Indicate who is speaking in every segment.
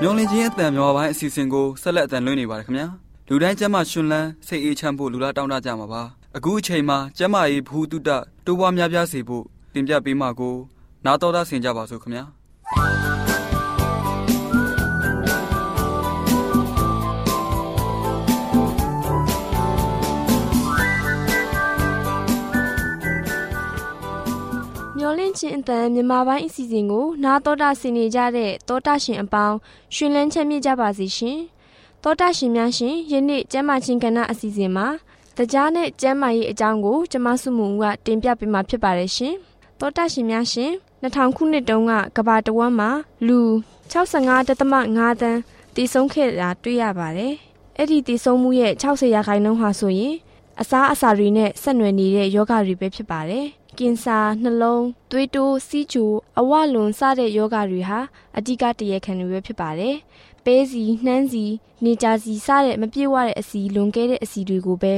Speaker 1: မျောလင်းခြင်းအတန်မျောပိုင်းအစီအစဉ်ကိုဆက်လက်အတန်လွှင့်နေပါတယ်ခင်ဗျာလူတိုင်းကျမ်းမာရှင်လန်းစိတ်အေးချမ်းဖို့လူလားတောင်းတကြမှာပါအခုအချိန်မှာကျမ်းမာရေးဘူးတုတတိုးပွားများပြားစေဖို့တင်ပြပေးမှာကိုနာတော်တာဆင်ကြပါစို့ခင်ဗျာ
Speaker 2: လင့်ခြင်းအတန်မြန်မာပိုင်းအစီအစဉ်ကို နာတော်တာဆင်နေကြတဲ့တောတာရှင်အပေါင်းရှင်လန်းချမ်းမြေ့ကြပါစီရှင်တောတာရှင်များရှင်ယနေ့ကျမ်းမာခြင်းကဏ္ဍအစီအစဉ်မှာတရားနဲ့ကျမ်းမာရေးအကြောင်းကိုကျမဆုမုံကတင်ပြပေးမှာဖြစ်ပါတယ်ရှင်တောတာရှင်များရှင်2000ခုနှစ်တုန်းကကဘာတဝမ်းမှာလူ65.5တန်းတည်ဆုံးခဲ့တာတွေ့ရပါတယ်အဲ့ဒီတည်ဆုံးမှုရဲ့60ရာခိုင်နှုန်းဟာဆိုရင်အစားအစာတွေနဲ့ဆက်နွယ်နေတဲ့ယောဂတွေပဲဖြစ်ပါတယ် ကင်ဆာနှလုံးသွေးတိုးစီးချိုအဝလွန်စတဲ့ယောဂတွေဟာအဓိကတရခံတွေပဲဖြစ်ပါတယ်။ပဲစီနှမ်းစီနေကြစီစတဲ့မပြည့်ဝတဲ့အစီလွန်ကဲတဲ့အစီတွေကိုပဲ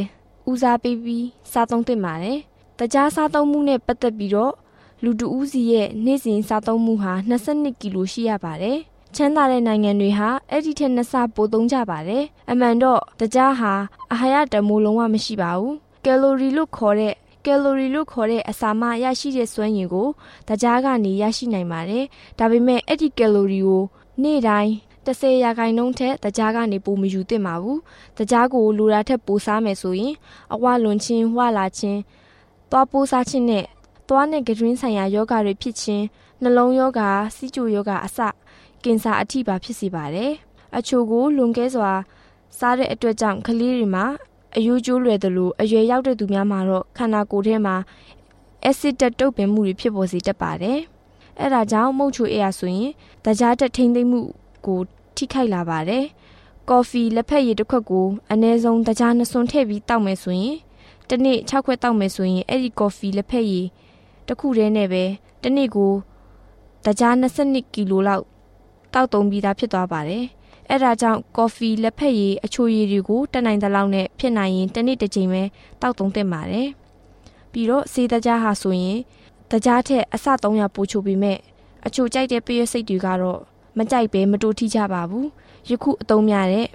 Speaker 2: ဦးစားပေးပြီးစားသုံးသင့်ပါတယ်။တကြားစားသုံးမှုနဲ့ပတ်သက်ပြီးတော့လူတူဦးစီရဲ့နေ့စဉ်စားသုံးမှုဟာ22ကီလိုရှိရပါတယ်။ချမ်းသာတဲ့နိုင်ငံတွေဟာအဲ့ဒီထက်နှစ်ဆပိုသုံးကြပါတယ်။အမှန်တော့တကြားဟာအာဟာရတမိုးလုံးဝမရှိပါဘူး။ကယ်လိုရီလို့ခေါ်တဲ့ ကယ်လိုရီလို့ခေါ်တဲ့အစာမရရှိတဲ့စွမ်းရည်ကိုတကြားကနေရရှိနိုင်ပါတယ်။ဒါပေမဲ့အဲ့ဒီကယ်လိုရီကိုနေ့တိုင်း30ရာခိုင်နှုန်းထက်တကြားကနေပိုမယူသင့်ပါဘူး။တကြားကိုလိုတာထက်ပိုစားမယ်ဆိုရင်အဝလွန်ခြင်းဝလာခြင်းသွားပိုးစားခြင်းနဲ့သွားနဲ့ကြွင်းဆိုင်ရာယောဂတွေဖြစ်ခြင်းနှလုံးယောဂစီးကျိုယောဂအစကင်ဆာအထိပါဖြစ်စေပါတယ်။အချို့ကိုလွန်ကဲစွာစားတဲ့အတွက်ကြောင့်ကလေးတွေမှာ အယိုးကျိုးလွယ်သလိုအရွယ်ရောက်တဲ့သူများမှာတော့ခန္ဓာကိုယ်ထဲမှာအက်ဆစ်တက်တုပ်ပင်မှုတွေဖြစ်ပေါ်စေတတ်ပါတယ်။အဲဒါကြောင့်မုတ်ချိုအေးရဆိုရင်တကြားတက်ထိမ့်သိမ့်မှုကိုထိခိုက်လာပါတယ်။ကော်ဖီလက်ဖက်ရည်တစ်ခွက်ကိုအနည်းဆုံးတကြားနှစ်စွန်းထည့်ပြီးတောက်မယ်ဆိုရင်တစ်နေ့6ခွက်တောက်မယ်ဆိုရင်အဲ့ဒီကော်ဖီလက်ဖက်ရည်တစ်ခုတည်းနဲ့ပဲတစ်နေ့ကိုတကြား22ကီလိုလောက်တောက်သုံးပြီးသားဖြစ်သွားပါတယ်။ အဲ့ဒါကြောင့်ကော်ဖီလက်ဖက်ရည်အချိုရည်တွေကိုတက်နိုင်တဲ့လောက်နဲ့ဖြစ်နိုင်ရင်တစ်နေ့တစ်ချိန်ပဲတောက်သုံးသင့်ပါတယ်ပြီးတော့စေးတကြားဟာဆိုရင်တကြားထက်အဆ300ပိုချိုပြီးမဲ့အချိုကြိုက်တဲ့ပည့်ရစိတ်တွေကတော့မကြိုက်ပဲမတိုးထိကြပါဘူးယခုအသုံးများတဲ့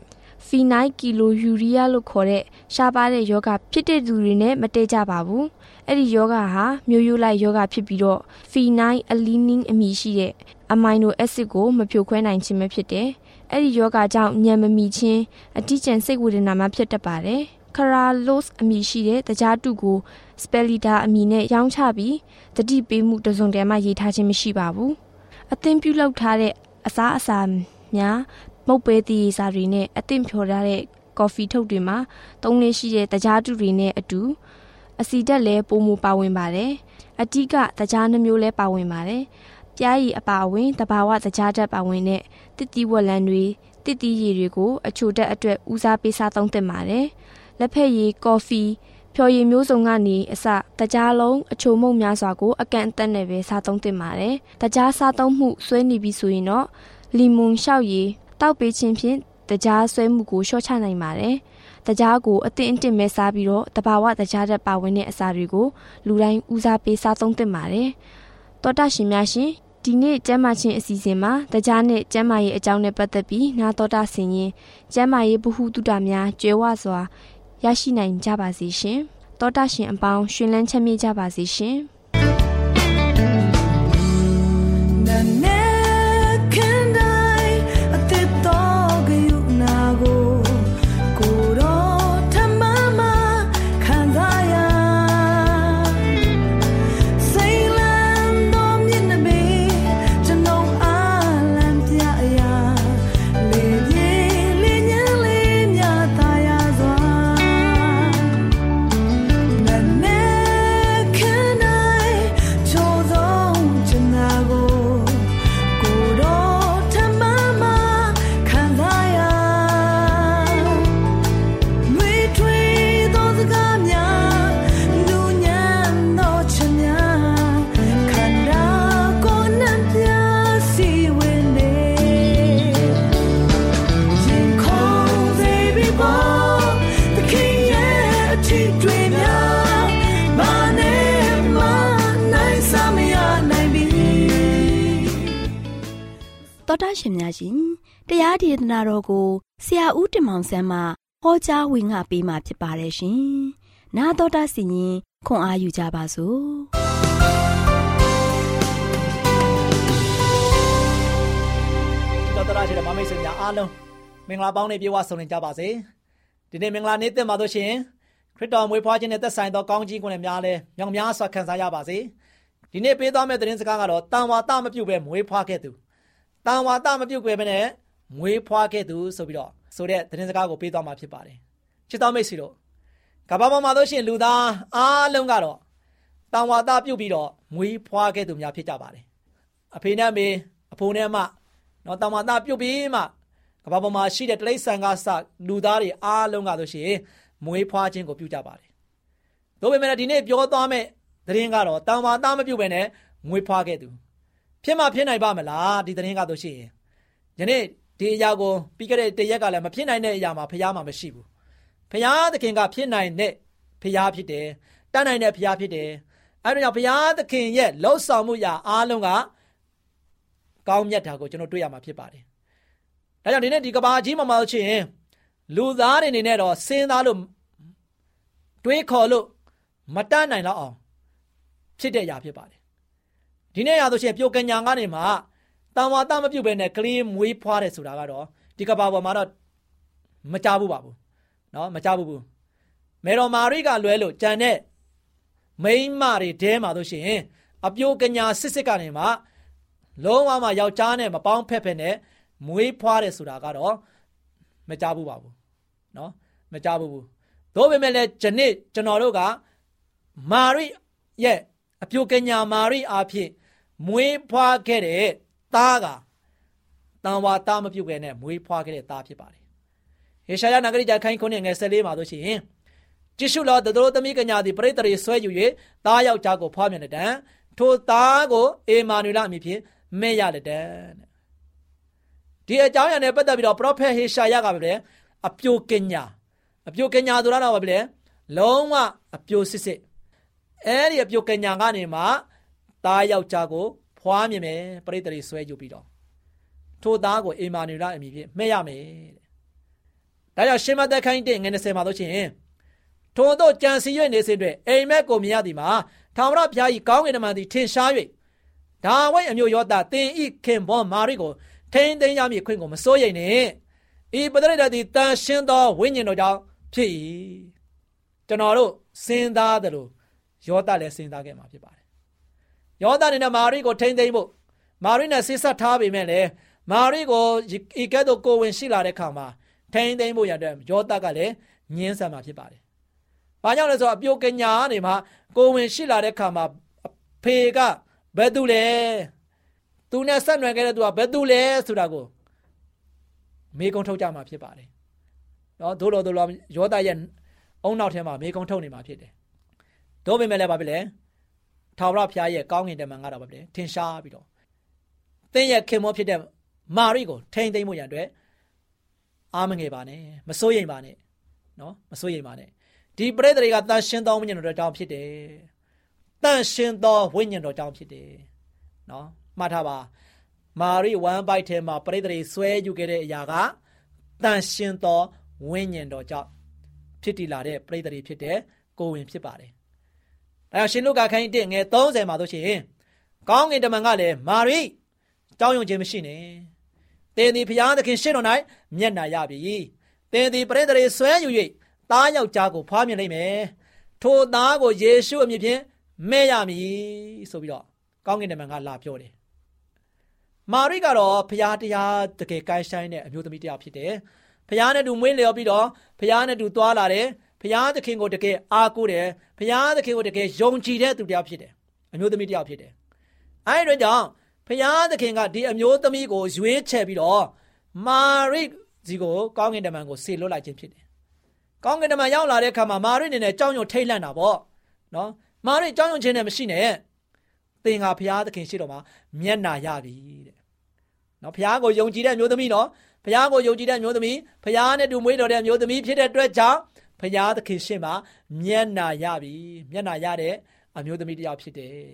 Speaker 2: ဖီနိုက်ကီလိုယူရီးယားလို့ခေါ်တဲ့ရှားပါတဲ့ယောဂဖြစ်တဲ့သူတွေနဲ့မတည့်ကြပါဘူးအဲ့ဒီယောဂဟာမျိုးရိုးလိုက်ယောဂဖြစ်ပြီးတော့ဖီနိုက်အလီနင်းအမည်ရှိတဲ့အမိုင်နိုအက်ဆစ်ကိုမဖြိုခွဲနိုင်ခြင်းပဲဖြစ်တယ် အဲ့ဒီယောဂကြောင့်ညံမမီခြင်းအတိကျန်စိတ်ဝေဒနာမှဖြစ်တတ်ပါတယ်ခရာလော့စ်အမည်ရှိတဲ့တကြားတုကိုစပယ်လီတာအမည်နဲ့ရောင်းချပြီးတတိပေးမှုတစုံတည်းမှရေးထားခြင်းမရှိပါဘူးအသင်ပြုလုပ်ထားတဲ့အစားအစာများမုတ်ပဲတည်စာတွေနဲ့အသင်ဖြော်ထားတဲ့ကော်ဖီထုတ်တွေမှာသုံးလေးရှိတဲ့တကြားတုတွေနဲ့အတူအစီတက်လည်းပုံမူပါဝင်ပါတယ်အတိကတကြားနှမျိုးလည်းပါဝင်ပါတယ်ပြားရည်အပါအဝင်တဘာဝတကြားတက်ပါဝင်တဲ့ တစ်တီဝက်လန်တွေတစ်တီရည်တွေကိုအချိုတက်အတွက်ဦးစားပေးစားသုံးသင့်ပါတယ်။လက်ဖက်ရည်၊ကော်ဖီ၊ဘဖြော်ရည်မျိုးစုံကနေအစတကြားလုံးအချိုမုံများစွာကိုအကန့်အသတ်နဲ့ပဲစားသုံးသင့်ပါတယ်။တကြားစားသုံးမှုဆွဲနေပြီဆိုရင်တော့လီမွန်လျှောက်ရည်တောက်ပေးခြင်းဖြင့်တကြားဆွဲမှုကိုလျှော့ချနိုင်ပါတယ်။တကြားကိုအတင်းအတင်းပဲစားပြီးတော့တဘာဝတကြားတဲ့ပါဝင်တဲ့အစာတွေကိုလူတိုင်းဦးစားပေးစားသုံးသင့်ပါတယ်။တောတာရှင်များရှင် ဒီနေ့ကျမ်းမာခြင်းအစီအစဉ်မှာတရားနဲ့ကျမ်းမာရေးအကြောင်းနဲ့ပတ်သက်ပြီးနာတော်တာဆင်ရင်ကျမ်းမာရေးဗဟုသုတများကျွဲဝစွာရရှိနိုင်ကြပါစေရှင်။တောတာရှင်အပေါင်းရှင်လန်းချမ်းမြေ့ကြပါစေရှင်။။
Speaker 3: နာတော်ကိုဆရာဦးတင်မောင်ဆန်းမှဟောကြားဝင်ငါပေးมาဖြစ်ပါတယ်ရှင်။နာတော်တာစီရင်ခွန်အာယူကြပါစို့။
Speaker 4: တော်တော်ရှိတဲ့မမိတ်ဆွေများအားလုံးမင်္ဂလာပေါင်းနဲ့ပြေဝဆုံနေကြပါစေဒီနေ့မင်္ဂလာနေ့တင်ပါလို့ရှိရင်ခရစ်တော်မွေးဖွားခြင်းနဲ့သက်ဆိုင်သောကောင်းကြီးကိုလည်းများလဲမြောင်များစွာခံစားရပါစေဒီနေ့ပေးသွားမယ့်သတင်းစကားကတော့တန်ဝါတမပြုတ်ပဲမွေးဖွားခဲ့သူတန်ဝါတမပြုတ်ပဲနဲ့ မွေးဖွားခဲ့သူဆိုပြီးတော့ဆိုတဲ့သတင်းစကားကိုပေးသွားမှာဖြစ်ပါတယ်ချစ်တော်မိတ်ဆွေတို့ကဘာပေါ်မှာလို့ရှိရင်လူသားအားလုံးကတော့တန်ဝါတပြုတ်ပြီးတော့မွေးဖွားခဲ့သူများဖြစ်ကြပါတယ်အဖေနဲ့မေအဖိုးနဲ့မနော်တန်ဝါတပြုတ်ပြီးမှကဘာပေါ်မှာရှိတဲ့တိရစ္ဆာန်ကစလူသားတွေအားလုံးကဆိုရှင်မွေးဖွားခြင်းကိုပြုကြပါတယ်။ဒါပေမဲ့ဒီနေ့ပြောသွားမယ့်သတင်းကတော့တန်ဝါသားမပြုတ်ပဲနဲ့မွေးဖွားခဲ့သူဖြစ်မှဖြစ်နိုင်ပါမလားဒီသတင်းကဆိုရှင်ယနေ့ ဒီအရာကိုပြီးခဲ့တဲ့တရက်ကလည်းမဖြစ်နိုင်တဲ့အရာမှာဖျားမှာမရှိဘူး။ဖျားသခင်ကဖြစ်နိုင်တဲ့ဖျားဖြစ်တယ်တတ်နိုင်တဲ့ဖျားဖြစ်တယ်။အဲဒါကြောင့်ဘုရားသခင်ရဲ့လှုပ်ဆောင်မှုရာအားလုံးကကောင်းမြတ်တာကိုကျွန်တော်တွေ့ရမှာဖြစ်ပါတယ်။ဒါကြောင့်ဒီနေ့ဒီကဘာကြီးမှာမှလို့ချင်းလူသားတွေအနေနဲ့တော့စဉ်းစားလို့တွေးခေါ်လို့မတတ်နိုင်တော့အောင်ဖြစ်တဲ့အရာဖြစ်ပါတယ်။ဒီနေ့ရဆိုရှင်ပြိုကညာကနေမှ တန်ဝါတမပြုတ်ပဲနဲ့ကလေးမွေးဖွားတယ်ဆိုတာကတော့ဒီကဘာပေါ်မှာတော့မကြဘူးပါဘူး။နော်မကြဘူးဘူး။မေတော်မာရိကလွဲလို့ကြံတဲ့မိန်းမတွေတဲမှာဆိုရှင်အပြိုကညာစစ်စစ်ကနေမှလုံးဝမှယောက်ျားနဲ့မပေါင်းဖက်ဖက်နဲ့မွေးဖွားတယ်ဆိုတာကတော့မကြဘူးပါဘူးเนาะမကြဘူးဘူးသို့ပေမဲ့လည်းဒီနေ့ကျွန်တော်တို့ကမာရိရဲ့အပြိုကညာမာရိအားဖြင့်မွေးဖွားခဲ့တဲ့ သားကတန်ဝါသားမပြုတ်ခဲ့နဲ့မွေးဖွားခဲ့တဲ့သားဖြစ်ပါတယ်ဟေရှာယနဂရိကြခိုင်းခွန်းငယ်14မှာဆိုရှင်ကြည့်ရှုလောတတော်သမီးကညာသည်ပရိသေရီဆွဲယူ၍သားယောက်ျားကိုဖွားမြင်တဲ့တန်ထိုသားကိုအေမာနူလအမည်ဖြင့်မဲ့ရတဲ့တန်ဒီအကြောင်းအရာနဲ့ပတ်သက်ပြီးတော့ပရောဖက်ဟေရှာယကပဲအပြိုကညာအပြိုကညာဆိုတာတော့ဘာလဲလုံးဝအပြိုစစ်စစ်အဲ့ဒီအပြိုကညာကနေမှသားယောက်ျားကို ဖွားမြင်မယ်ပရိသေရီဆွဲယူပြီးတော့ထိုသားကိုအေမာနူလအမည်ဖြင့်မဲ့ရမယ်တဲ့ဒါကြောင့်ရှင်းမသက်ခိုင်းတဲ့ငယ်20မှာတော့ချင်းထို့သောကြံစီ၍နေစဉ်တွင်အိမ်မက်ကိုမြင်ရသည်မှာထာဝရဘုရား၏ကောင်းကင်တမန်သည်ထင်ရှား၍ဒါဝိတ်အမျိုးယောသားတင်ဤခင်ဘောမာရိကိုထိန်သိမ်းရမည်ခွင့်ကိုမစိုးရိမ်နဲ့ဤပဒရိတသည်တန်ရှင်းသောဝိညာဉ်တော်ကြောင့်ဖြစ်၏ကျွန်တော်တို့စဉ်းစားတယ်လို့ယောသားလည်းစဉ်းစားခဲ့မှာဖြစ်ပါတယ် ယောသားနဲ့မာရိကိုထိန်သိမ်းဖို့မာရိနဲ့ဆိတ်ဆက်ထားပေမဲ့လည်းမာရိကိုဤကဲ့သို့ကိုဝင်ရှိလာတဲ့ခါမှာထိန်သိမ်းဖို့ရတဲ့ယောသားကလည်းညှင်းဆန်မှာဖြစ်ပါတယ်။ဘာကြောင့်လဲဆိုတော့အပြိုကညာကနေမှကိုဝင်ရှိလာတဲ့ခါမှာဖေကဘယ်သူလဲသူနဲ့ဆက်နွယ်ခဲ့တဲ့သူကဘယ်သူလဲဆိုတာကိုမေးခွန်းထုတ်ကြမှာဖြစ်ပါတယ်။နော်ဒို့တော်ဒို့တော်ယောသရဲ့အုံနောက်ထဲမှာမေကုံထုတ်နေမှာဖြစ်တယ်။တို့ပေမဲ့လည်းဘာဖြစ်လဲ။ ထာဝရဘုရားရဲ့ကောင်းကင်တမန်ကတော့ဘာဖြစ်လဲ။ထင်ရှားပြီးတော့သင်ရဲ့ခင်မောဖြစ်တဲ့မာရိကိုထိမ့်သိမ့်မှုရန်အတွက်အားမငယ်ပါနဲ့မစိုးရိမ်ပါနဲ့နော်မစိုးရိမ်ပါနဲ့ဒီပရိသေတွေကတန်ရှင်းသောဝိညာဉ်တော်ကြောင့်ဖြစ်တယ်တန်ရှင်းသောဝိညာဉ်တော်ကြောင့်ဖြစ်တယ်နော်မှတ်ထားပါမာရိဝမ်ဘိုက်ထဲမှာပရိသေတွေဆွဲယူခဲ့တဲ့အရာကတန်ရှင်းသောဝိညာဉ်တော်ကြောင့်ဖြစ်တည်လာတဲ့ပရိသေတွေဖြစ်တဲ့ကိုဝင်ဖြစ်ပါတယ်။ အဲရှင်လုကာခိုင်းတဲ့ငယ်30မှာတို့ရှင်ကောင်းကင်တမန်ကလည်းမာရိကြောင်းယုံခြင်းမရှိနဲ့။သင်သည်ဖျားသခင်ရှင်းတော်၌မျက်နာရပြီ။သင်သည်ပရိသေတွေဆွဲယူ၍သားယောက်ျားကိုဖွားမြင်လိမ့်မယ်။ထိုသားကိုယေရှုအမည်ဖြင့်မဲ့ရမည်ဆိုပြီးတော့ကောင်းကင်တမန်ကလာပြောတယ်။မာရိကတော့ဖျားတရားတကယ်ကိုင်းဆိုင်တဲ့အမျိုးသမီးတစ်ယောက်ဖြစ်တယ်။ဖျားနဲ့တူမွေးလျော်ပြီးတော့ဖျားနဲ့တူသွားလာတယ်။ ဖျားသခင်ကိုတကယ်အားကိုးတယ်။ဖျားသခင်ကိုတကယ်ယုံကြည်တဲ့သူတစ်ယောက်ဖြစ်တယ်။အမျိုးသမီးတစ်ယောက်ဖြစ်တယ်။အဲဒီတော့ကြောင့်ဖျားသခင်ကဒီအမျိုးသမီးကိုရွေးချယ်ပြီးတော့မာရိစီကိုကောင်းကင်တမန်ကိုဆေလွတ်လိုက်ခြင်းဖြစ်တယ်။ကောင်းကင်တမန်ရောက်လာတဲ့အခါမှာမာရိအနေနဲ့ကြောင်းရုံထိတ်လန့်တာပေါ့။နော်။မာရိကြောင်းရုံခြင်းနဲ့မရှိနဲ့။သင်ကဖျားသခင်ရှိတော်မှာမျက်နာရပြီတဲ့။နော်ဖျားကိုယုံကြည်တဲ့မျိုးသမီးနော်။ဖျားကိုယုံကြည်တဲ့မျိုးသမီးဖျားနဲ့တူမွေးတော်တဲ့မျိုးသမီးဖြစ်တဲ့အတွက်ကြောင့် ဖျားသခင်ရှေ့မှာမျက်နာရပြီ။မျက်နာရတဲ့အမျိုးသမီးတစ်ယောက်ဖြစ်တယ်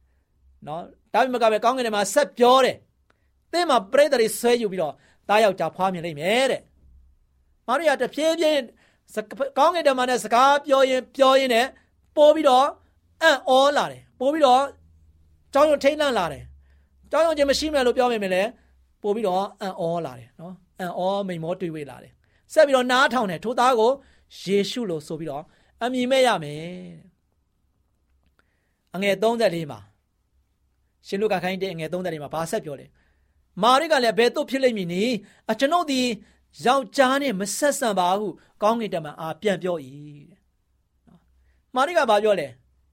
Speaker 4: ။နော်။ဒါပေမဲ့ကပဲကောင်းကင်ထဲမှာဆက်ပြောတယ်။သင်မှာပြိတ္တတွေဆွဲယူပြီးတော့တားယောက်ျားဖွားမြင်လိမ့်မယ်တဲ့။မာရိယာတဖြည်းဖြည်းကောင်းကင်တမန်နဲ့စကားပြောရင်ပြောရင်နဲ့ပို့ပြီးတော့အံ့ဩလာတယ်။ပို့ပြီးတော့ကြောင်းရုံထိတ်လန့်လာတယ်။ကြောင်းရုံချင်းမရှိမယ်လို့ပြောမိမယ်လေပို့ပြီးတော့အံ့ဩလာတယ်နော်။အံ့ဩမိန်မောတွေ့ဝေလာတယ်။ဆက်ပြီးတော့နားထောင်တယ်ထိုသားကို ယေရှုလို့ဆိုပြီးတော့အမည်မဲ့ရမယ်။အငယ်34မှာရှင်လုကာခိုင်းတဲ့အငယ်34မှာဘာဆက်ပြောလဲ။မာရိကလည်းဘယ်သို့ဖြစ်လိမ့်မည်နည်း။အကျွန်ုပ်ဒီယောက်ျားနဲ့မဆက်ဆံပါဟုကောင်းကင်တမန်အားပြန်ပြော၏တဲ့။မာရိကဘာပြောလဲ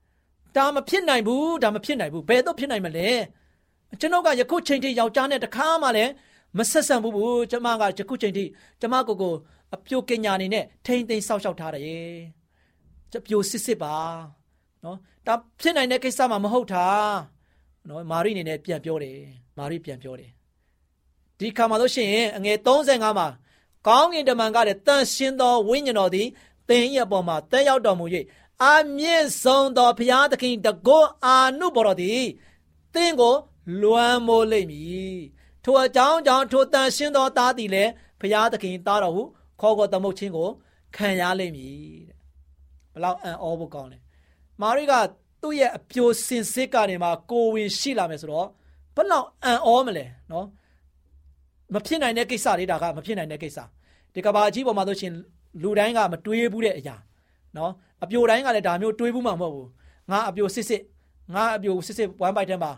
Speaker 4: ။ဒါမဖြစ်နိုင်ဘူးဒါမဖြစ်နိုင်ဘူးဘယ်တော့ဖြစ်နိုင်မလဲ။ကျွန်ုပ်ကယခုချိန်ထိယောက်ျားနဲ့တခါမှလည်းမဆက်ဆံဘူးဘူးကျမကယခုချိန်ထိကျမကိုကို အပြိုကညာနေနဲ့ထိမ့်သိမ်းဆောက်ရှောက်ထားတယ်။ကျပြိုစစ်စစ်ပါ။နော်ဒါဖြစ်နိုင်တဲ့ကိစ္စမှမဟုတ်တာ။နော်မာရိအနေနဲ့ပြန်ပြောတယ်။မာရိပြန်ပြောတယ်။ဒီခါမှာလို့ရှိရင်အငယ်35မှာကောင်းကင်တမန်ကလည်းတန်ရှင်းသောဝိညာဉ်တော်သည်သင်ရဲ့အပေါ်မှာတက်ရောက်တော်မူ၍အမြင့်ဆုံးသောဘုရားသခင်တကောအာနုဘော်တော်သည်သင်ကိုလွမ်းမိုးလိမ့်မည်ထိုအကြောင်းကြောင့်ထိုတန်ရှင်းသောသားသည်လည်းဘုရားသခင်သားတော်ဟု ခေါ်ခေါ်သမုတ်ခြင်းကိုခံရလိမ့်မည်တဲ့ဘလောက်အံ့ဩဖို့ကောင်းလဲမာရိကသူ့ရဲ့အပြိုစင်စစ်ကနေမှကိုဝင်ရှိလာမယ်ဆိုတော့ဘလောက်အံ့ဩမလဲနော်မဖြစ်နိုင်တဲ့ကိစ္စလေးဒါကမဖြစ်နိုင်တဲ့ကိစ္စဒီကဘာကြီးပေါ်မှာဆိုရှင်လူတိုင်းကမတွေးဘူးတဲ့အရာနော်အပြိုတိုင်းကလည်းဒါမျိုးတွေးဘူးမှမဟုတ်ဘူးငါအပြိုစစ်စစ်ငါအပြိုစစ်စစ်ဝမ်းပိုက်ထဲမှာ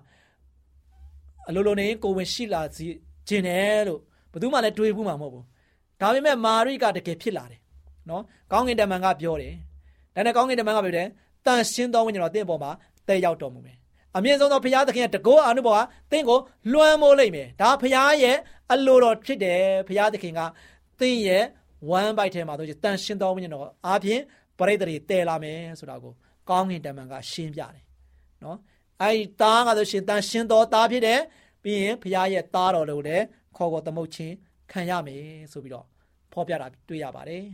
Speaker 4: အလိုလိုနေကိုဝင်ရှိလာစီခြင်းတယ်လို့ဘယ်သူမှလည်းတွေးဘူးမှမဟုတ်ဘူး ဒါပေမဲ့မာရိကတကယ်ဖြစ်လာတယ်နော်ကောင်းကင်တမန်ကပြောတယ်ဒါနဲ့ကောင်းကင်တမန်ကပြောတယ်တန်ရှင်းသောဝိညာဉ်တော်တင့်ပေါ်မှာတည့်ရောက်တော်မူမယ်အမြင့်ဆုံးသောဘုရားသခင်ရဲ့တကောအာနုဘောကတင့်ကိုလွှမ်းမိုးလိုက်မယ်ဒါဘုရားရဲ့အလိုတော်ဖြစ်တယ်ဘုရားသခင်ကတင့်ရဲ့ဝမ်းပိုက်ထဲမှာတို့တန်ရှင်းသောဝိညာဉ်တော်အားဖြင့်ပရိသေတွေတည်လာမယ်ဆိုတာကိုကောင်းကင်တမန်ကရှင်းပြတယ်နော်အဲဒီသားကဆိုရှင်တန်ရှင်းသောသားဖြစ်တယ်ပြီးရင်ဘုရားရဲ့သားတော်လို့လည်းခေါ်ခေါ်သမုတ်ချင်း ခံရမယ်ဆိုပြီးတော့ဖော်ပြတာတွေ့ရပါတယ်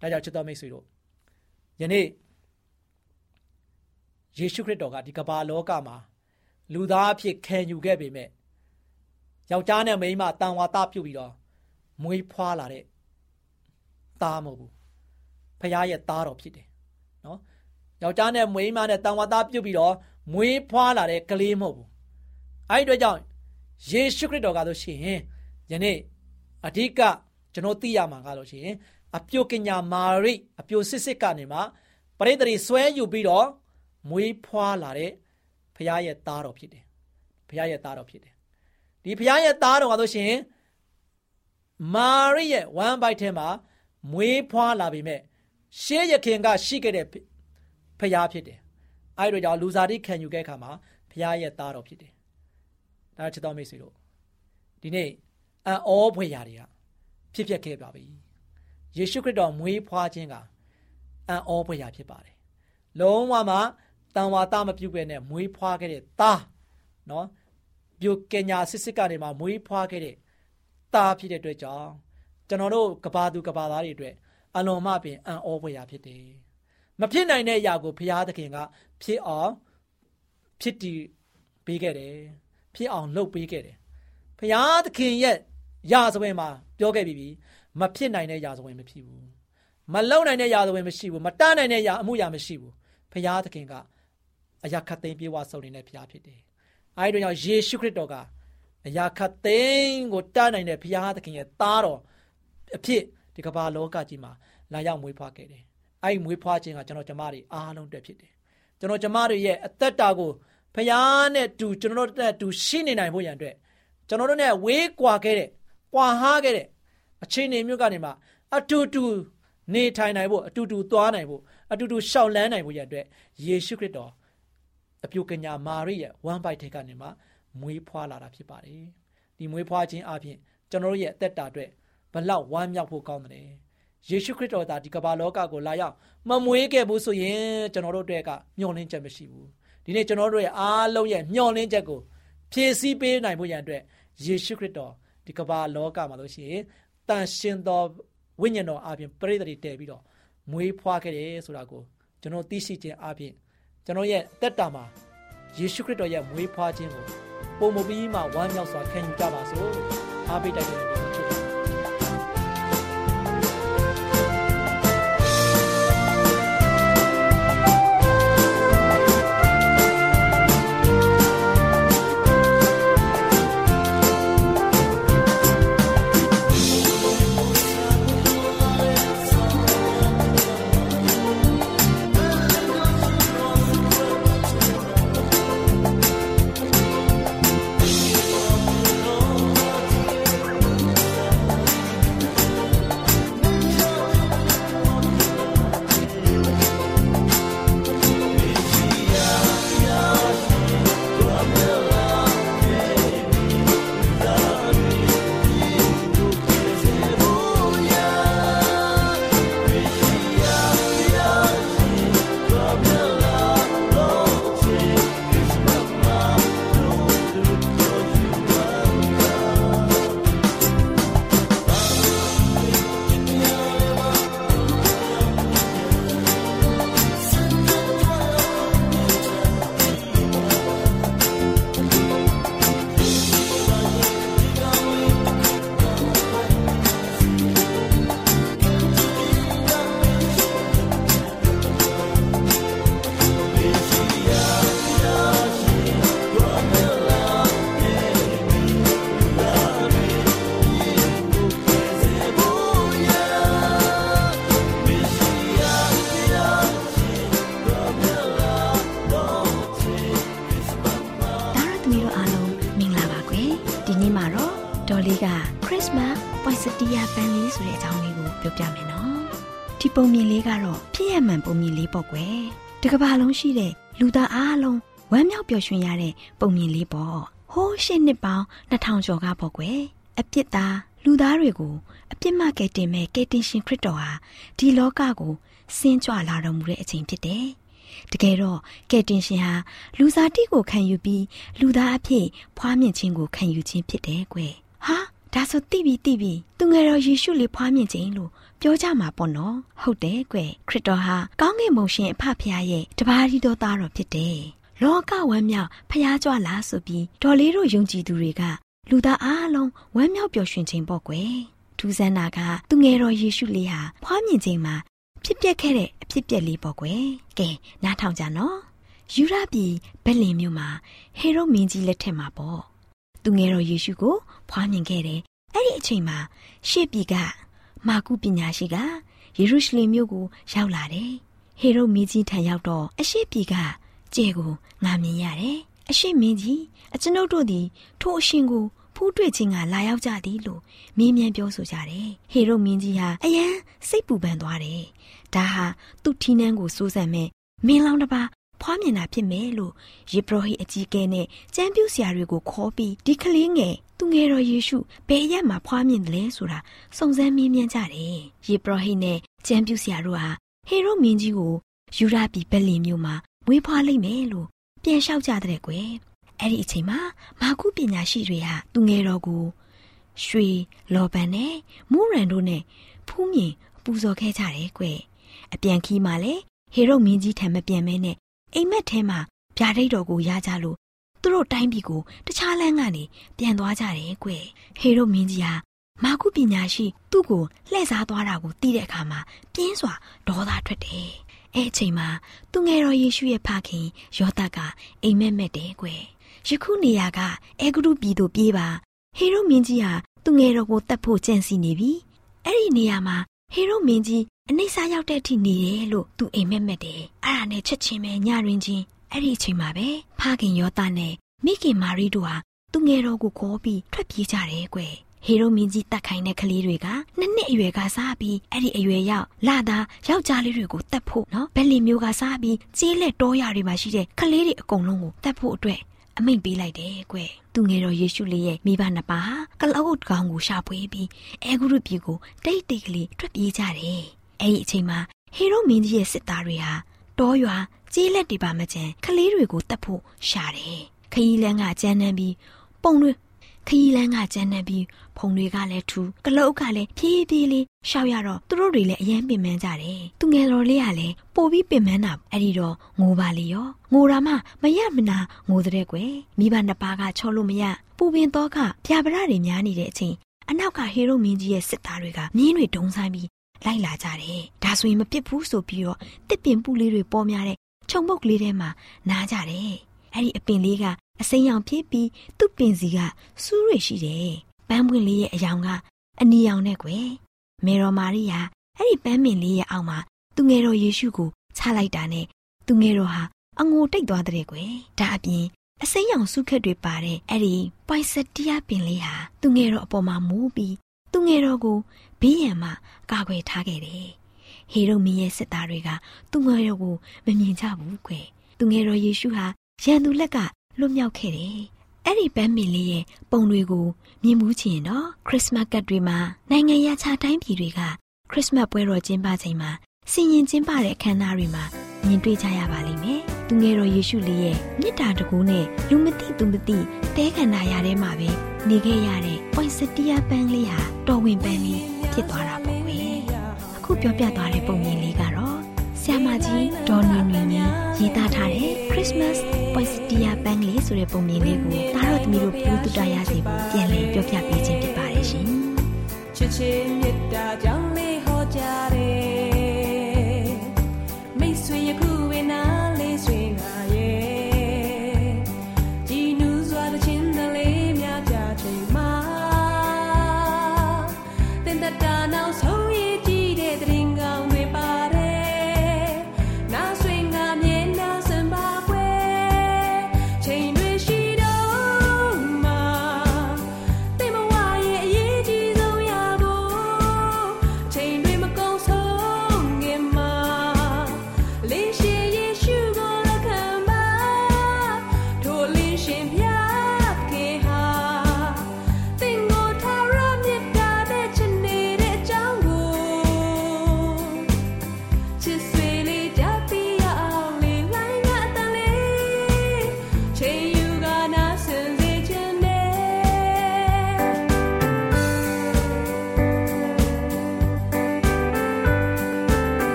Speaker 4: ဒါကြောင့်ချစ်တော်မိတ်ဆွေတို့ယနေ့ယေရှုခရစ်တော်ကဒီကမ္ဘာလောကမှာလူသားအဖြစ်ခံယူခဲ့ပေမဲ့ယောက်ျားနဲ့မိန်းမတန်ဝါသားပြုတ်ပြီးတော့မွေးဖွားလာတဲ့သားမဟုတ်ဘူးဖခင်ရဲ့သားတော်ဖြစ်တယ်နော်ယောက်ျားနဲ့မိန်းမနဲ့တန်ဝါသားပြုတ်ပြီးတော့မွေးဖွားလာတဲ့ကလေးမဟုတ်ဘူးအဲဒီအတွက်ကြောင့်ယေရှုခရစ်တော်ကဆိုရှင်ယနေ့ အဓိကကျွန်တော်သိရမှာကလို့ရှိရင်အပြိုကညာမာရိအပြိုစစ်စစ်ကနေမှပရိသေတွေဆွဲယူပြီးတော့မွေးဖွားလာတဲ့ဖခင်ရဲ့သားတော်ဖြစ်တယ်ဖခင်ရဲ့သားတော်ဖြစ်တယ်ဒီဖခင်ရဲ့သားတော်ကဆိုရှင်မာရိရဲ့ဝမ်းပိုက်ထဲမှာမွေးဖွားလာပြီမဲ့ရှေးရခင်ကရှိခဲ့တဲ့ဖခင်ဖြစ်တယ်အဲဒီတော့ကြောင့်လူစားတိခံယူခဲ့အခါမှာဖခင်ရဲ့သားတော်ဖြစ်တယ်ဒါချစ်တော်မိတ်ဆွေတို့ဒီနေ့ အံ့ဩဖွယ်ရာတွေကဖြစ်ပျက်ခဲ့ပါပြီယေရှုခရစ်တော်မွေးဖွားခြင်းကအံ့ဩဖွယ်ရာဖြစ်ပါတယ်လုံးဝမှတန်ဝါသားမပြုတ်ပဲနဲ့မွေးဖွားခဲ့တဲ့သားနော်ပြုတ်ကညာစစ်စစ်ကနေမှမွေးဖွားခဲ့တဲ့သားဖြစ်တဲ့အတွက်ကြောင့်ကျွန်တော်တို့ကဘာသူကဘာသားတွေအတွက်အလွန်မှပင်အံ့ဩဖွယ်ရာဖြစ်တယ်မဖြစ်နိုင်တဲ့အရာကိုဘုရားသခင်ကဖြစ်အောင်ဖြစ်တည်ပေးခဲ့တယ်ဖြစ်အောင်လုပ်ပေးခဲ့တယ်ဘုရားသခင်ရဲ့ ရာဇဝင်မှာပြောခဲ့ပြီးပြီမဖြစ်နိုင်တဲ့ရာဇဝင်မဖြစ်ဘူးမလုံနိုင်တဲ့ရာဇဝင်မရှိဘူးမတတ်နိုင်တဲ့ရာအမှုရာမရှိဘူးဘုရားသခင်ကအရာခတ်သိမ်းပြေဝဆုံနေတဲ့ဘုရားဖြစ်တယ်အဲဒီတော့ယေရှုခရစ်တော်ကအရာခတ်သိမ်းကိုတတ်နိုင်တဲ့ဘုရားသခင်ရဲ့သားတော်အဖြစ်ဒီကမ္ဘာလောကကြီးမှာလာရောက်မွေးဖွားခဲ့တယ်အဲဒီမွေးဖွားခြင်းကကျွန်တော်ကျမတွေအားလုံးအတွက်ဖြစ်တယ်ကျွန်တော်ကျမတွေရဲ့အသက်တာကိုဖခင်နဲ့တူကျွန်တော်တို့နဲ့တူရှိနေနိုင်ဖို့ရန်အတွက်ကျွန်တော်တို့နဲ့ဝေးကွာခဲ့တဲ့ ကွာဟားခဲ့တဲ့အခြေအနေမျိုးကနေမှအတူတူနေထိုင်နိုင်ဖို့အတူတူသွားနိုင်ဖို့အတူတူရှောက်လန်းနိုင်ဖို့ရတဲ့ယေရှုခရစ်တော်အပြုကညာမာရိရဲ့ဝမ်းပိုက်ထဲကနေမှမွေးဖွားလာတာဖြစ်ပါတယ်ဒီမွေးဖွားခြင်းအပြင်ကျွန်တော်တို့ရဲ့အသက်တာအတွက်ဘလောက်ဝမ်းမြောက်ဖို့ကောင်းတယ်ယေရှုခရစ်တော်သာဒီကမ္ဘာလောကကိုလာရောက်မမွေးခဲ့ဘူးဆိုရင်ကျွန်တော်တို့အတွက်ကမျှော်လင့်ချက်မရှိဘူးဒီနေ့ကျွန်တော်တို့ရဲ့အားလုံးရဲ့မျှော်လင့်ချက်ကိုဖြည့်ဆည်းပေးနိုင်ဖို့ရန်အတွက်ယေရှုခရစ်တော် ဒီကမ္ဘာလောကမှာလို့ရှိရင်တန်ရှင်သောဝိညာဉ်တော်အပြင်ပရိသတ်တွေတည်ပြီးတော့မွေးဖွားခဲ့တယ်ဆိုတာကိုကျွန်တော်သိရှိခြင်းအပြင်ကျွန်တော်ရဲ့တက်တာမှာယေရှုခရစ်တော်ရဲ့မွေးဖွားခြင်းကိုပုံမပြီးမှဝမ်းမြောက်စွာခံယူကြပါစို့အားပေးတိုက်တွန်း
Speaker 3: တကဘာလုံးရှိတဲ့လူသားအားလုံးဝမ်းမြောက်ပျော်ရွှင်ရတဲ့ပုံမြင်လေးပေါ့ဟိုးရှစ်နှစ်ပေါင်း2000ကျော်ကပေါ့ကွယ်အပြစ်သားလူသားတွေကိုအပြစ်မကယ်တင်မဲ့ကယ်တင်ရှင်ခရစ်တော်ဟာဒီလောကကိုဆင်းကြွလာတော်မူတဲ့အချိန်ဖြစ်တယ်တကယ်တော့ကယ်တင်ရှင်ဟာလူစားတိကိုခံယူပြီးလူသားအဖြစ်ဖွားမြင်ခြင်းကိုခံယူခြင်းဖြစ်တယ်ကွယ်ဟာဒါဆိုတိပြီတိပြီသူငယ်တော်ယေရှုလေးဖွားမြင်ခြင်းလို့ ပြောကြမှာပေါ့နော်ဟုတ်တယ်ကွယ်ခရစ်တော်ဟာကောင်းကင်ဘုံရှင်အဖဖရားရဲ့တပါးရီတော်သားတော်ဖြစ်တယ်လောကဝမ်းမြောက်ဖျားကြွလာဆိုပြီးဒေါ်လေးတို့ယုံကြည်သူတွေကလူသားအားလုံးဝမ်းမြောက်ပျော်ရွှင်ခြင်းပေါ့ကွယ်ထူးဆန်းတာကသူငယ်တော်ယေရှုလေးဟာဖွားမြင်ခြင်းမှာဖြစ်ပျက်ခဲ့တဲ့အဖြစ်ပျက်လေးပေါ့ကွယ်ကဲနားထောင်ကြနော်ယူရပြည်ဘက်လင်မြို့မှာဟေရုမင်းကြီးလက်ထက်မှာပေါ့သူငယ်တော်ယေရှုကိုဖွားမြင်ခဲ့တယ်။အဲ့ဒီအချိန်မှာရှေ့ပြည်က မာကုပညာရှိကယေရုရှလင်မြို့ကိုရောက်လာတယ်။ဟေရုမင်းကြီးထံရောက်တော့အရှေ့ပြည်ကကျဲကိုငာမြင်ရတယ်။အရှေ့မင်းကြီးအကျွန်ုပ်တို့သည်ထိုအရှင်ကိုဖူးတွေ့ခြင်းကလာရောက်ကြသည်လို့မင်းမြန်ပြောဆိုကြတယ်။ဟေရုမင်းကြီးဟာအယံစိတ်ပူပန်သွားတယ်။ဒါဟာသူ့ထီးနှန်းကိုစိုးစံမဲ့မင်းလောင်းတစ်ပါးဖွားမြင်တာဖြစ်မယ်လို့ယေဘရဟိအကြီးကဲနဲ့ကျမ်းပြူဆရာတွေကိုခေါ်ပြီးဒီကလေးငယ် သူငယ်တော်ယေရှုဘယ်ရက်မှာဖွားမြင်တယ်လဲဆိုတာစုံစမ်းမေးမြန်းကြတယ်ယေဘရဟိနဲ့ကျမ်းပြူဆရာတို့ဟာဟေရုမင်းကြီးကိုယူရပြည်ဘက်လင်မြို့မှာမွေးဖွားလိုက်မယ်လို့ပြန်လျှောက်ကြတဲ့ကွယ်အဲ့ဒီအချိန်မှာမာကုပညာရှိတွေဟာသူငယ်တော်ကိုရွှေလော်ပန်နဲ့မူရန်တို့နဲ့ဖူးမြင်ပူဇော်ခဲ့ကြတယ်ကွယ်အပြန်ခီးမှလည်းဟေရုမင်းကြီးထံမပြန်မဲနဲ့အိမ်မက်ထဲမှာဗျာဒိတ်တော်ကိုရကြလို့ သူတို့တိုင်းပြည်ကိုတခြားလမ်းကနေပြန်သွားကြတယ်ကွယ်ဟေရုမင်းကြီးဟာမာကုပညာရှိသူ့ကိုလှည့်စားသွားတာကိုသိတဲ့အခါမှာပြင်းစွာဒေါသထွက်တယ်အဲ့အချိန်မှာသူငယ်တော်ယေရှုရဲ့ဖခင်ယောသကအိမ်မက်မက်တယ်ကွယ်ယခုနေရာကအဲဂရုပြည်သို့ပြေးပါဟေရုမင်းကြီးဟာသူငယ်တော်ကိုတတ်ဖို့ကြံစီနေပြီအဲ့ဒီနေရာမှာဟေရုမင်းကြီးအနှိမ့်စားရောက်တဲ့အထိနေတယ်လို့သူအိမ်မက်မက်တယ်အဲ့ဒါနဲ့ချက်ချင်းပဲညတွင်ချင်း အဲ့ဒီအချိန်မှာပဲဖခင်ယောသနဲ့မိခင်မာရီတို့ဟာသူငယ်တော်ကိုခေါ်ပြီးထွက်ပြေးကြတယ်ကွယ်ဟေရိုမင်းကြီးတတ်ခိုင်းတဲ့ကလေးတွေကနှစ်နှစ်အရွယ်ကစားပြီးအဲ့ဒီအရွယ်ရောက်လာတာယောက်ျားလေးတွေကိုတတ်ဖို့နော်ဘယ်လီမျိုးကစားပြီးကြေးလက်တောရတွေမှာရှိတဲ့ကလေးတွေအကုန်လုံးကိုတတ်ဖို့အတွက်အမိန့်ပေးလိုက်တယ်ကွသူငယ်တော်ယေရှုလေးရဲ့မိဘနှစ်ပါးဟာကလောက်ကောင်ကိုရှာဖွေပြီးအဲဂရုပြည်ကိုတိတ်တိတ်ကလေးထွက်ပြေးကြတယ်အဲ့ဒီအချိန်မှာဟေရိုမင်းကြီးရဲ့စစ်သားတွေဟာ တောရွာကြေးလက်တွေပါမကျန်ကလေးတွေကိုတတ်ဖို့ရှာတယ်ခရီးလန်းကကြမ်းနှမ်းပြီးပုံတွေခရီးလန်းကကြမ်းနှမ်းပြီးဖုံတွေကလည်းထူကလုတ်ကလည်းဖြည်းဖြည်းလေးရှောက်ရတော့သူတို့တွေလည်းအရင်ပင်ပန်းကြတယ်သူငယ်တော်လေးကလည်းပိုပြီးပင်ပန်းတာအဲ့ဒီတော့ငိုပါလေရောငိုတာမှမရမနာငိုတဲ့ကွယ်မိဘနှစ်ပါးကချောလို့မရပူပင်တော့ကပြပရတွေများနေတဲ့အချိန်အနောက်ကဟေရိုမင်းကြီးရဲ့စစ်သားတွေကမြင်းတွေဒုံဆိုင်ပြီး လိုက်လာကြတယ်ဒါဆိုရင်မပြစ်ဘူးဆိုပြီးတော့တစ်ပင်ပူလေးတွေပေါ်များတဲ့ခြုံပုတ်ကလေးထဲမှာနားကြတယ်အဲ့ဒီအပင်လေးကအစိမ်းရောင်ဖြစ်ပြီးသူ့ပင်စီကစူးရရှိတယ်။ပန်းပွင့်လေးရဲ့အယောင်ကအနီရောင်နဲ့ကွယ်။မေတော်မာရိယာအဲ့ဒီပန်းပင်လေးရဲ့အောက်မှာသူငယ်တော်ယေရှုကိုချလိုက်တာနဲ့သူငယ်တော်ဟာအငိုတိတ်သွားတဲ့ကွယ်။ဒါအပြင်အစိမ်းရောင်စုခက်တွေပါတဲ့အဲ့ဒီပိုင်စတီယာပင်လေးဟာသူငယ်တော်အပေါ်မှာမိုးပြီးသူငယ်တော်ကို ဘေးရန်မှကာကွယ်ထားခဲ့တယ်။ဟေရုမင်းရဲ့စစ်သားတွေကသူငယ်တော်ကိုမမြင်ကြဘူးကွယ်။သူငယ်တော်ယေရှုဟာရန်သူလက်ကလွတ်မြောက်ခဲ့တယ်။အဲ့ဒီပန်းမင်လေးရဲ့ပုံတွေကိုမြင်မှုချင်တော့ခရစ်စမတ်ကတ်တွေမှာနိုင်ငံရခြားတိုင်းပြည်တွေကခရစ်စမတ်ပွဲတော်ကျင်းပချိန်မှာစင်ရင်ကျင်းပတဲ့အခမ်းအနားတွေမှာမြင်တွေ့ကြရပါလိမ့်မယ်။သူငယ်တော်ယေရှုလေးရဲ့မြစ်တာတကူနဲ့လူမသိသူမသိတဲခန္ဓာရထဲမှာပဲနေခဲ့ရတဲ့ပွင့်စတီယာပန်းလေးဟာတော်ဝင်ပန်းလေး ဖြစ်သွားတာပေါ့ကွယ်။အခုပြောပြသွားတဲ့ပုံမြင်လေးကတော့ဆ iam မကြီးဒေါ်နီနီနီရေးသားထားတဲ့ Christmas Poinsettia Bank လေးဆိုတဲ့ပုံမြင်လေးကိုတားတော်သမီးတို့ပြုတူတရစီဖို့ပြန်လည်ပြောပြပေးခြင်းဖြစ်ပါတယ်ရှင်။
Speaker 5: ချစ်ချင်းမြတ်တာကြောင့်လေးဟောကြတယ်။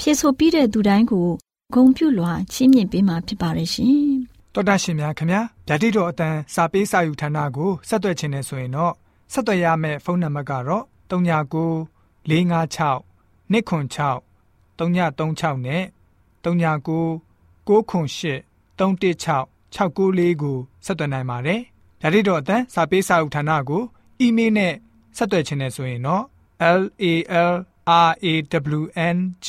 Speaker 6: ဖြည့်ဆို့ပြီးတဲ့သူတိုင်းကိုဂုံပြုလွှာချီးမြှင့်ပေးမှာဖြစ်ပါတယ်ရှင်
Speaker 7: တော်တာရှင်များခင်ဗျာဓာတိတော်အတန်းစာပေးစာယူဌာနကိုဆက်သွယ်ခြင်းနဲ့ဆိုရင်တော့ဆက်သွယ်ရမယ့်ဖုန်းနံပါတ်ကတော့39 656 296 336နဲ့39 98 316 694ကိုဆက်သွင်းနိုင်ပါတယ်။ဒါ့အပြင်အသံစာပေးစာဥထာဏာကိုအီးမေးလ်နဲ့ဆက်သွယ်ခြင်းနဲ့ဆိုရင်တော့ l a l r a w n g